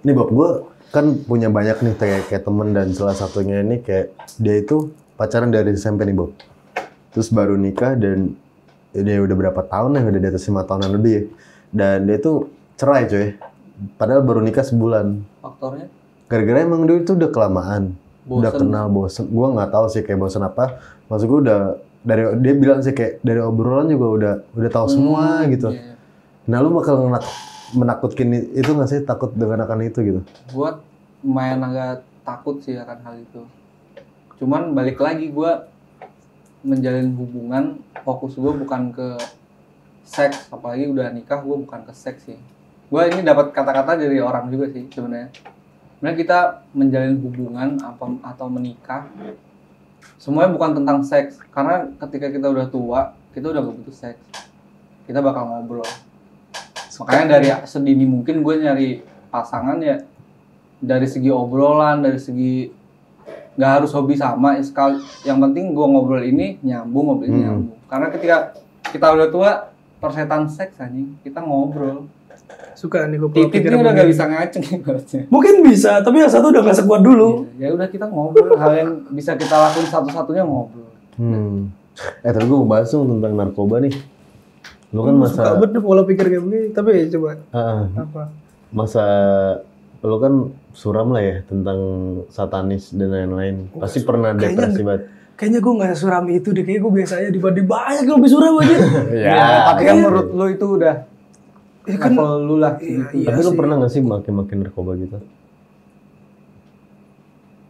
Ini Bob, gue kan punya banyak nih kayak, kayak temen dan salah satunya ini kayak dia itu pacaran dari SMP nih Bob. Terus baru nikah dan dia udah berapa tahun ya, udah di atas lima tahunan lebih ya. Dan dia tuh cerai coy. Padahal baru nikah sebulan. faktornya Gara-gara emang dia itu udah kelamaan. Udah Bosen. kenal bosen. Gue nggak tahu sih kayak bosen apa. Maksud gue udah dari dia bilang sih kayak dari obrolan juga udah udah tahu semua gitu. Iya. Nah lu bakal ngenak, menakutkan itu nggak sih takut dengan akan itu gitu? Gua lumayan agak takut sih akan hal itu. Cuman balik lagi gua menjalin hubungan fokus gua bukan ke seks apalagi udah nikah gua bukan ke seks sih. Gua ini dapat kata-kata dari orang juga sih sebenarnya. Sebenarnya kita menjalin hubungan apa atau menikah semuanya bukan tentang seks karena ketika kita udah tua kita udah gak butuh seks kita bakal ngobrol makanya dari sedini mungkin gue nyari pasangan ya dari segi obrolan dari segi nggak harus hobi sama ya sekali yang penting gue ngobrol ini nyambung ngobrol ini Hmm. nyambung karena ketika kita udah tua persetan seks anjing kita ngobrol Suka nih gue pola titik pikir ini udah gak bisa ngaceng ibaratnya Mungkin bisa, tapi yang satu udah gak sekuat dulu. ya udah kita ngobrol hal yang bisa kita lakuin satu-satunya ngobrol Hmm. Eh tapi gue mau bahas dong tentang narkoba nih. Lu kan masa Suka banget pola pikir kayak begini, tapi ya coba Ah, apa? masa lu kan suram lah ya tentang satanis dan lain-lain. Pasti pernah Kayaknya- depresi banget. Kayaknya gue gak sesuram itu deh, kayaknya gue biasa aja dibanding banyak yang lebih suram aja. Ya, tapi kan menurut lu itu udah ya kan, level lu lah iya, gitu. iya Tapi lu sih. pernah gak sih makin-makin narkoba gitu?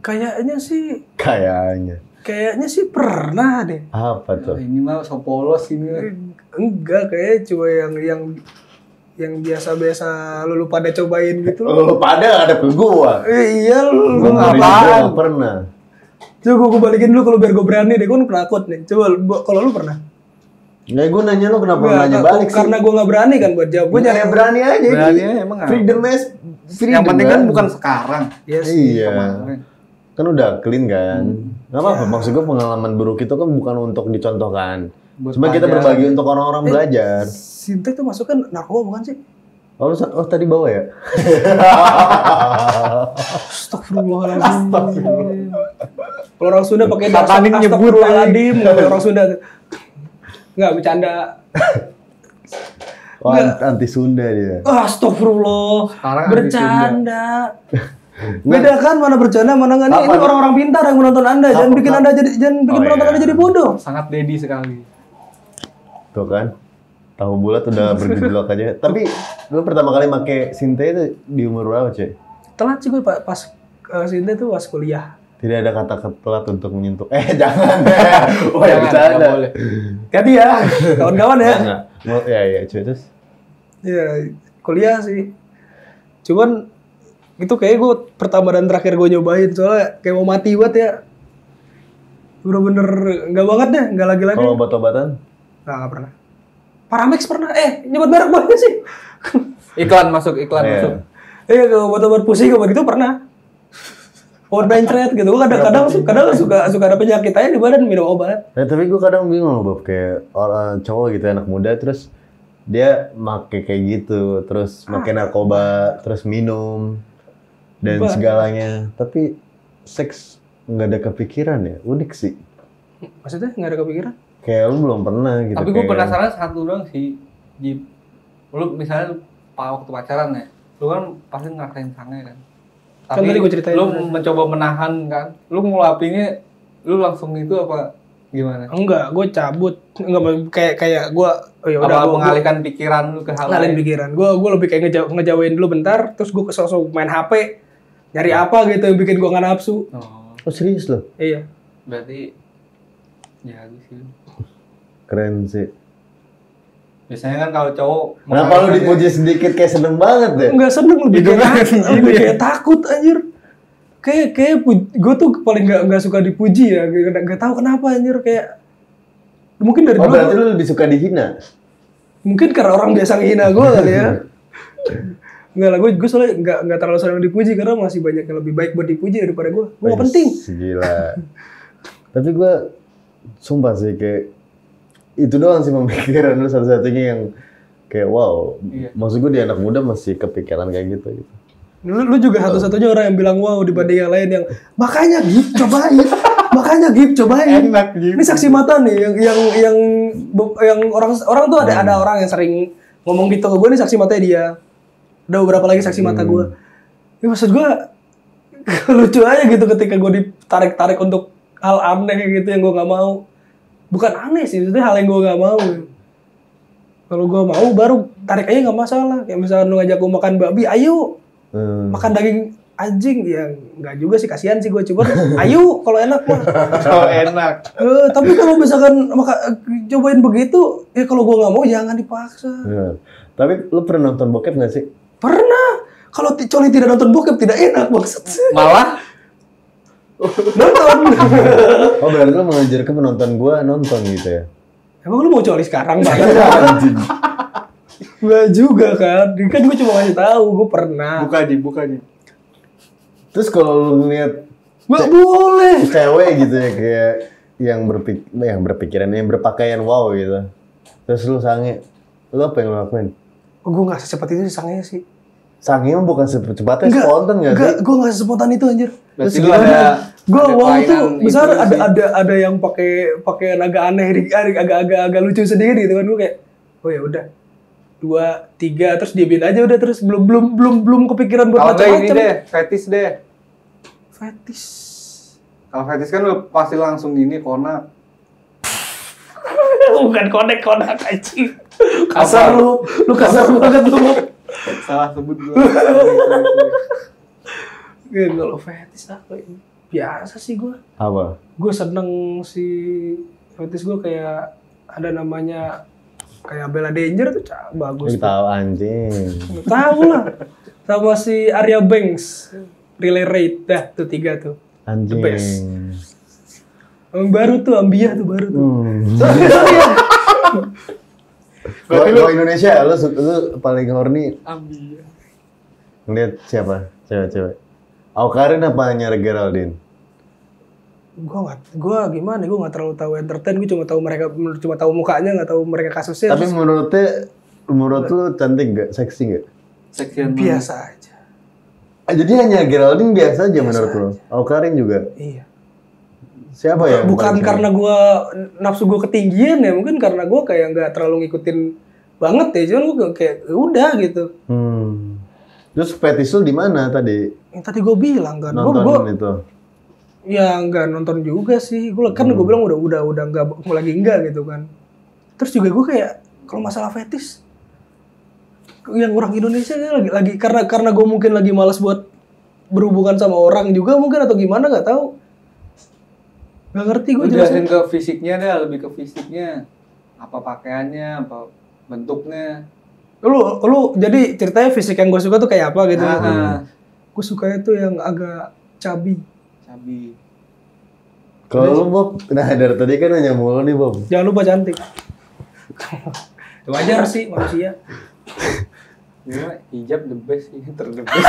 Kayaknya sih, Kayaknya. kayaknya sih pernah deh. Apa tuh? Nah, ini mah so polos ini. Enggak, kayaknya cuma yang yang yang biasa-biasa lu lu pada cobain gitu. Lu pada ada ke gua. Eh, iya, lu, lu Gua ngapain? gak pernah. Coba gue, gue balikin dulu kalau biar gue berani deh, gue kan penakut nih. Coba lu- kalau lu pernah? Ya gue nanya lu kenapa Nggak, nanya balik sih? Karena gue gak berani kan buat jawab. Gue nyari berani aja. Berani ya, emang? Freedom mas. yang penting kan bukan sekarang Iya sih. Iya. kemarin. Kan udah clean kan. Hmm. Gak apa-apa. Maksud gue pengalaman buruk itu kan bukan untuk dicontohkan. Buat Cuma kita berbagi untuk orang-orang Eh, belajar. Sintek tuh masuk kan narkoba bukan sih? Oh, lu oh tadi bawa ya? Astagfirullahaladzim. Kalau orang Sunda pakai nyebut Astagfirullahaladzim. Pakai orang Sunda. Enggak, bercanda. Oh, Nggak. anti Sunda dia. Ah, Astagfirullah. Sekarang bercanda. Beda kan mana bercanda mana enggak ini orang-orang pintar yang menonton Anda. Jangan Apa? bikin Anda jadi jangan bikin Oh, penonton iya. Anda jadi bodoh. sangat dedi sekali Tuh kan. Tahu bulat udah bergejolak aja. Tapi lu pertama kali make Sinte itu di umur berapa, Cek? Telat sih gue pa- pas uh, Sinte tuh pas kuliah. Tidak ada kata telat untuk menyentuh. Eh, jangan. oh, ya bercanda. nggak boleh. Ganti ya, kawan-kawan ya. Mau- Ya, ya, cuy. Terus? Iya, kuliah sih. Cuman itu kayak gue pertama dan terakhir gue nyobain soalnya kayak mau mati banget ya. Bener-bener nggak banget deh, nggak lagi-lagi. Kalau obat-obatan? Nggak, nggak pernah. Paramex pernah. Eh, nyebut merek banget sih. iklan masuk iklan Iya. masuk Iya, kalau obat-obat pusing obat gitu pernah. Obat bencret gitu. Gue kadang-kadang kadang suka suka ada penyakit aja di badan minum obat. Nah, tapi gue kadang bingung loh, Bob. Kayak orang cowok gitu, anak muda, terus dia make kayak gitu, terus make narkoba, terus minum, dan Bah. segalanya. Tapi seks nggak ada kepikiran ya, unik sih. Maksudnya nggak ada kepikiran? Kayak lu belum pernah gitu. tapi gue penasaran satu doang sih Jip lu misalnya lu pa- waktu pacaran ya lu kan pasti ngerasain sange kan Kan tadi gua ceritain lu mencoba menahan kan lu ngelapinnya lu langsung itu apa gimana Enggak, gue cabut. Enggak kayak kayak gue oh ya udah apa gua- mengalihkan pikiran lu ke hal lain pikiran. Gue gue lebih kayak ngejau, ngejauhin dulu bentar, terus gue kesosok main HP, nyari apa gitu yang bikin gue nggak nafsu. oh, Oh serius loh? Iya. berarti ya gitu sih Keren sih. biasanya kan kalau cowok Kenapa lu dipuji sedikit kayak seneng banget ya? Enggak seneng lebih kayak, gitu lebih ya. kayak takut anjir. Kayak kayak gue tuh paling nggak nggak suka dipuji ya, nggak nggak tahu kenapa anjir kayak mungkin dari Oh dulu berarti lu lebih suka dihina? mungkin karena orang biasa ngehina gue kali ya. Enggak lah, gue, gue soalnya nggak nggak terlalu sering dipuji karena masih banyak yang lebih baik buat dipuji daripada gue. Gue penting. Gila. Tapi gue sumpah sih kayak itu doang sih pemikiran lu satu-satunya yang kayak wow. Iya. Maksud gue di anak muda masih kepikiran kayak gitu gitu. Lu, lu juga satu-satunya orang yang bilang wow dibanding yang lain yang makanya Gip cobain, makanya Gip cobain. enak gitu Ini saksi mata nih yang yang yang yang orang orang tuh ada ada orang yang sering ngomong gitu ke gue nih saksi matanya dia. Ada beberapa lagi saksi mata gue. Ya maksud gue lucu aja gitu ketika gue ditarik-tarik untuk hal aneh gitu yang gue nggak mau. Bukan aneh sih, maksudnya hal yang gue nggak mau. Kalau gue mau baru tarik aja nggak masalah. Kayak misalnya lu ngajak gue makan babi, ayo Hmm. makan daging anjing ya nggak juga sih kasihan sih gue coba ayo kalau enak mah kalau enak Eh, tapi kalau misalkan maka cobain begitu, ya kalau gua nggak mau jangan dipaksa. Bener. Tapi lu pernah nonton bokep gak sih? Pernah. Kalau Coli tidak nonton bokep tidak enak maksud. malah nonton. Oh berarti lo mengajarkan penonton gua nonton gitu ya? Emang lu mau coli sekarang bang? Anjing. Gak juga kan, kan gue cuma ngasih tahu, gue pernah. Buka di, buka di. Terus kalau lu ngeliat Gak boleh. cewek gitu ya kayak yang berpik yang berpikiran yang berpakaian wow gitu. Terus lu sange, lu apa yang lu lakuin? gue gak secepat itu sih sangnya sih. Sange mah bukan secepatnya spontan gak enggak, sih? gue gak sespontan itu anjir. Terus ada Gue tuh kelainan besar itu ada ada ada yang pakai pakaian agak aneh, agak-agak agak lucu sendiri gitu kan gue kayak, oh ya udah dua tiga terus diamin aja udah terus belum belum belum belum kepikiran buat Kalau nggak ini macam-macam. deh, fetis deh. Fetis. Kalau fetis kan lu pasti langsung ini konak. Bukan konek konek anjing. Kasar lu, lu kasar banget lu. Salah sebut gua. Ya, kalau fetis apa ini? Biasa sih gue. Apa? Gue seneng si fetis gue kayak ada namanya kayak Bella Danger tuh ca- bagus. Lu tahu anjing. Tahu lah. Sama si Arya Banks. Relay Rate dah tuh tiga tuh. Anjing. best. Yang baru tuh Ambia tuh baru tuh. Hmm. Kalau Indonesia, lu, lu paling horny Ambil. ngeliat siapa? Cewek-cewek. Aukarin apa Nyari Geraldine? Gue nggak, gue gimana? Gue nggak terlalu tahu entertain. Gue cuma tahu mereka, cuma tahu mukanya, nggak tahu mereka kasusnya. Tapi Terus menurutnya, menurut lu cantik gak? Seksi gak? Seksian biasa aja. Ah, jadi hanya Geraldine biasa aja menurut lu? Aukarin juga? Iya. Siapa ya? Bukan karena gue nafsu gue ketinggian ya, mungkin karena gue kayak nggak terlalu ngikutin banget ya. Cuman gue kayak "Ya udah gitu. Hmm. Terus fetish lu di mana tadi? Yang tadi gue bilang kan, gue Nonton itu. ya nggak nonton juga sih. Gue kan Hmm. gue bilang udah udah udah nggak mau lagi enggak gitu kan. Terus juga gue kayak kalau masalah fetis yang orang Indonesia ini lagi lagi karena karena gue mungkin lagi malas buat berhubungan sama orang juga mungkin atau gimana nggak tahu. Gak ngerti gue jelasin. jelasin ke fisiknya dah, lebih ke fisiknya. Apa pakaiannya, apa bentuknya. Lu lu jadi ceritanya fisik yang gue suka tuh kayak apa gitu. Nah, Gue sukanya tuh yang agak cabi. cabi. Kalau lu Bob, nah dari tadi kan nanya mulu nih Bob. Jangan lupa cantik. Wajar sih manusia. Gimana? Hijab the best, ini ter the best.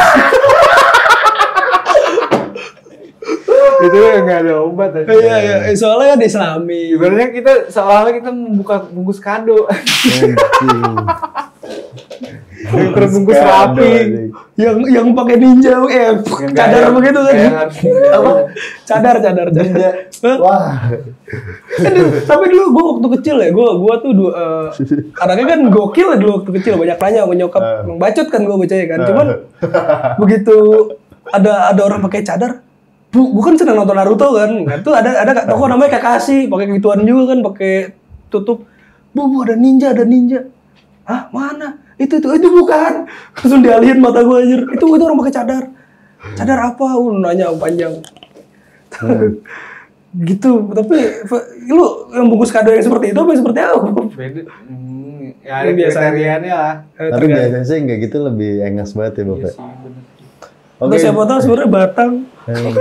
Itu nggak ada obat aja. Iya iya, Eh, soalnya kan Islami. Ibaratnya kita seolah-olah kita membuka bungkus kado. Yang terbungkus rapi. Yang yang pakai ninja eh Yang cadar begitu kan. Apa? Cadar cadar cadar. Wah. Aduh, tapi dulu gue waktu kecil ya, gue gua tuh dua, eh, anaknya kan gokil ya dulu waktu kecil banyak nanya sama nyokap, Eh. emang bacot kan gue bacanya kan, cuman begitu ada ada orang pakai cadar, bu, bukan sedang nonton Naruto kan, nah, tuh ada ada toko namanya Kakashi, pakai gituan juga kan, pakai tutup, bu, bu ada ninja ada ninja, ah mana? Itu itu itu bukan, langsung dialihin mata gue anjir, itu itu orang pakai cadar, cadar apa? Uh, nanya panjang gitu tapi lu yang bungkus kado yang seperti itu apa yang seperti apa. Hmm, ya ada biasa kriteriannya lah. Tapi biasanya sih nggak gitu lebih engas banget ya Bob. Iya ya? sih, bener. Atau siapa tahu sebenarnya batang Hmm.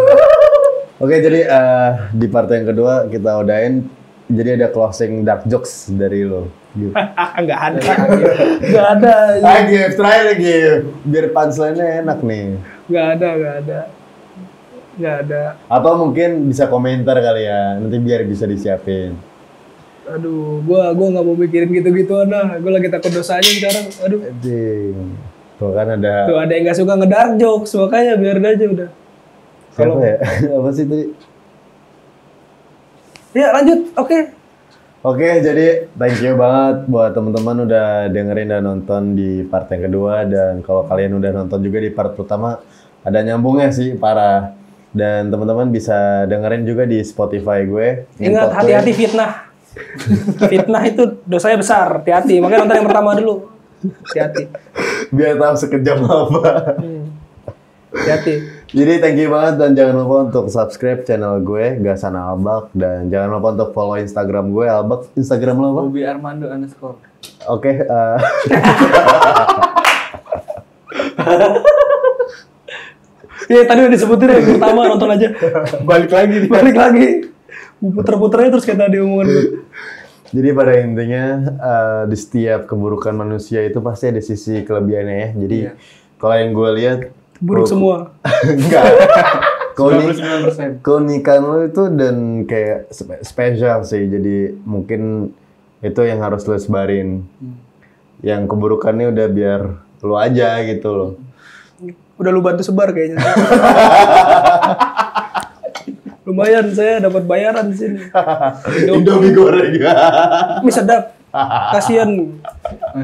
Oke, jadi eh, di part yang kedua kita udahin. Jadi ada closing dark jokes dari lo. Gitu. nggak ada nggak ada Ah, Gif, try lagi. Biar punchline-nya enak nih. nggak ada nggak ada nggak ada Atau mungkin bisa komentar kali ya. Nanti biar bisa disiapin. aduh gua gua nggak mau mikirin gitu gituan lah gua lagi takut dosanya sekarang aduh Anjing. Tuh kan ada tuh ada yang nggak suka ngedark jokes makanya biarin aja udah. Siapa kalau- ya? Apa sih tadi? ya lanjut oke. Oke, jadi thank you banget buat teman-teman udah dengerin dan nonton di part yang kedua. Dan kalau kalian udah nonton juga di part pertama ada nyambungnya sih parah. Dan teman-teman bisa dengerin juga di Spotify gue. ingat hati-hati fitnah. Fitnah itu dosanya besar. Hati-hati makanya nonton yang pertama dulu. Hati-hati biar tahu sekejam apa. Hmm. hati-hati Jadi thank you banget dan jangan lupa untuk subscribe channel gue Gasan Albak dan jangan lupa untuk follow Instagram gue Albak. Instagram lo apa? Bobby Armando underscore. Oke. eh, Iya tadi udah disebutin ya yang pertama nonton aja. Balik lagi nih. Balik lagi. Puter-puternya terus kayak tadi omongan gue. Jadi pada intinya eh, di setiap keburukan manusia itu pasti ada sisi kelebihannya ya. Jadi Iya. kalau yang gue lihat Buruk pro- semua. Enggak. Keuni- 99%. keunikan lo itu dan kayak spe- spesial sih. Jadi mungkin itu yang harus lo sebarin. Yang keburukannya udah biar lo aja gitu loh. Udah lu bantu sebar kayaknya. Lumayan saya dapat bayaran di sini. Indomie goreng. Mie sedap. Kasihan.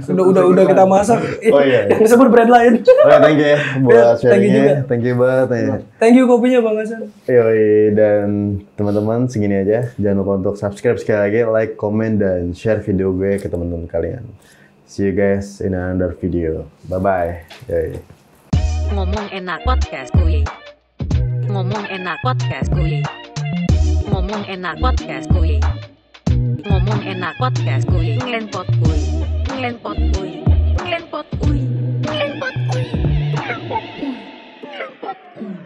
Udah udah udah kita masak. Oh, iya. Yang disebut brand lain. Oh ya, thank you ya buat Iya, thank you sharingnya. juga. Thank you banget ya. Thank you kopinya Bang Hasan. Yoi, dan teman-teman segini aja. Jangan lupa untuk subscribe sekali lagi, like, comment, dan share video gue ke teman-teman kalian. See you guys in another video. Bye-bye. Yoi. Ngomong enak podcast kuy. Ngomong enak podcast kuy. Ngomong enak podcast kuy. Ngomong enak podcast kuy. Ngenpot kuy. Ngenpot kuy. Ngenpot kuy. Ngenpot kuy. Ngenpot kuy. Ngenpot kuy.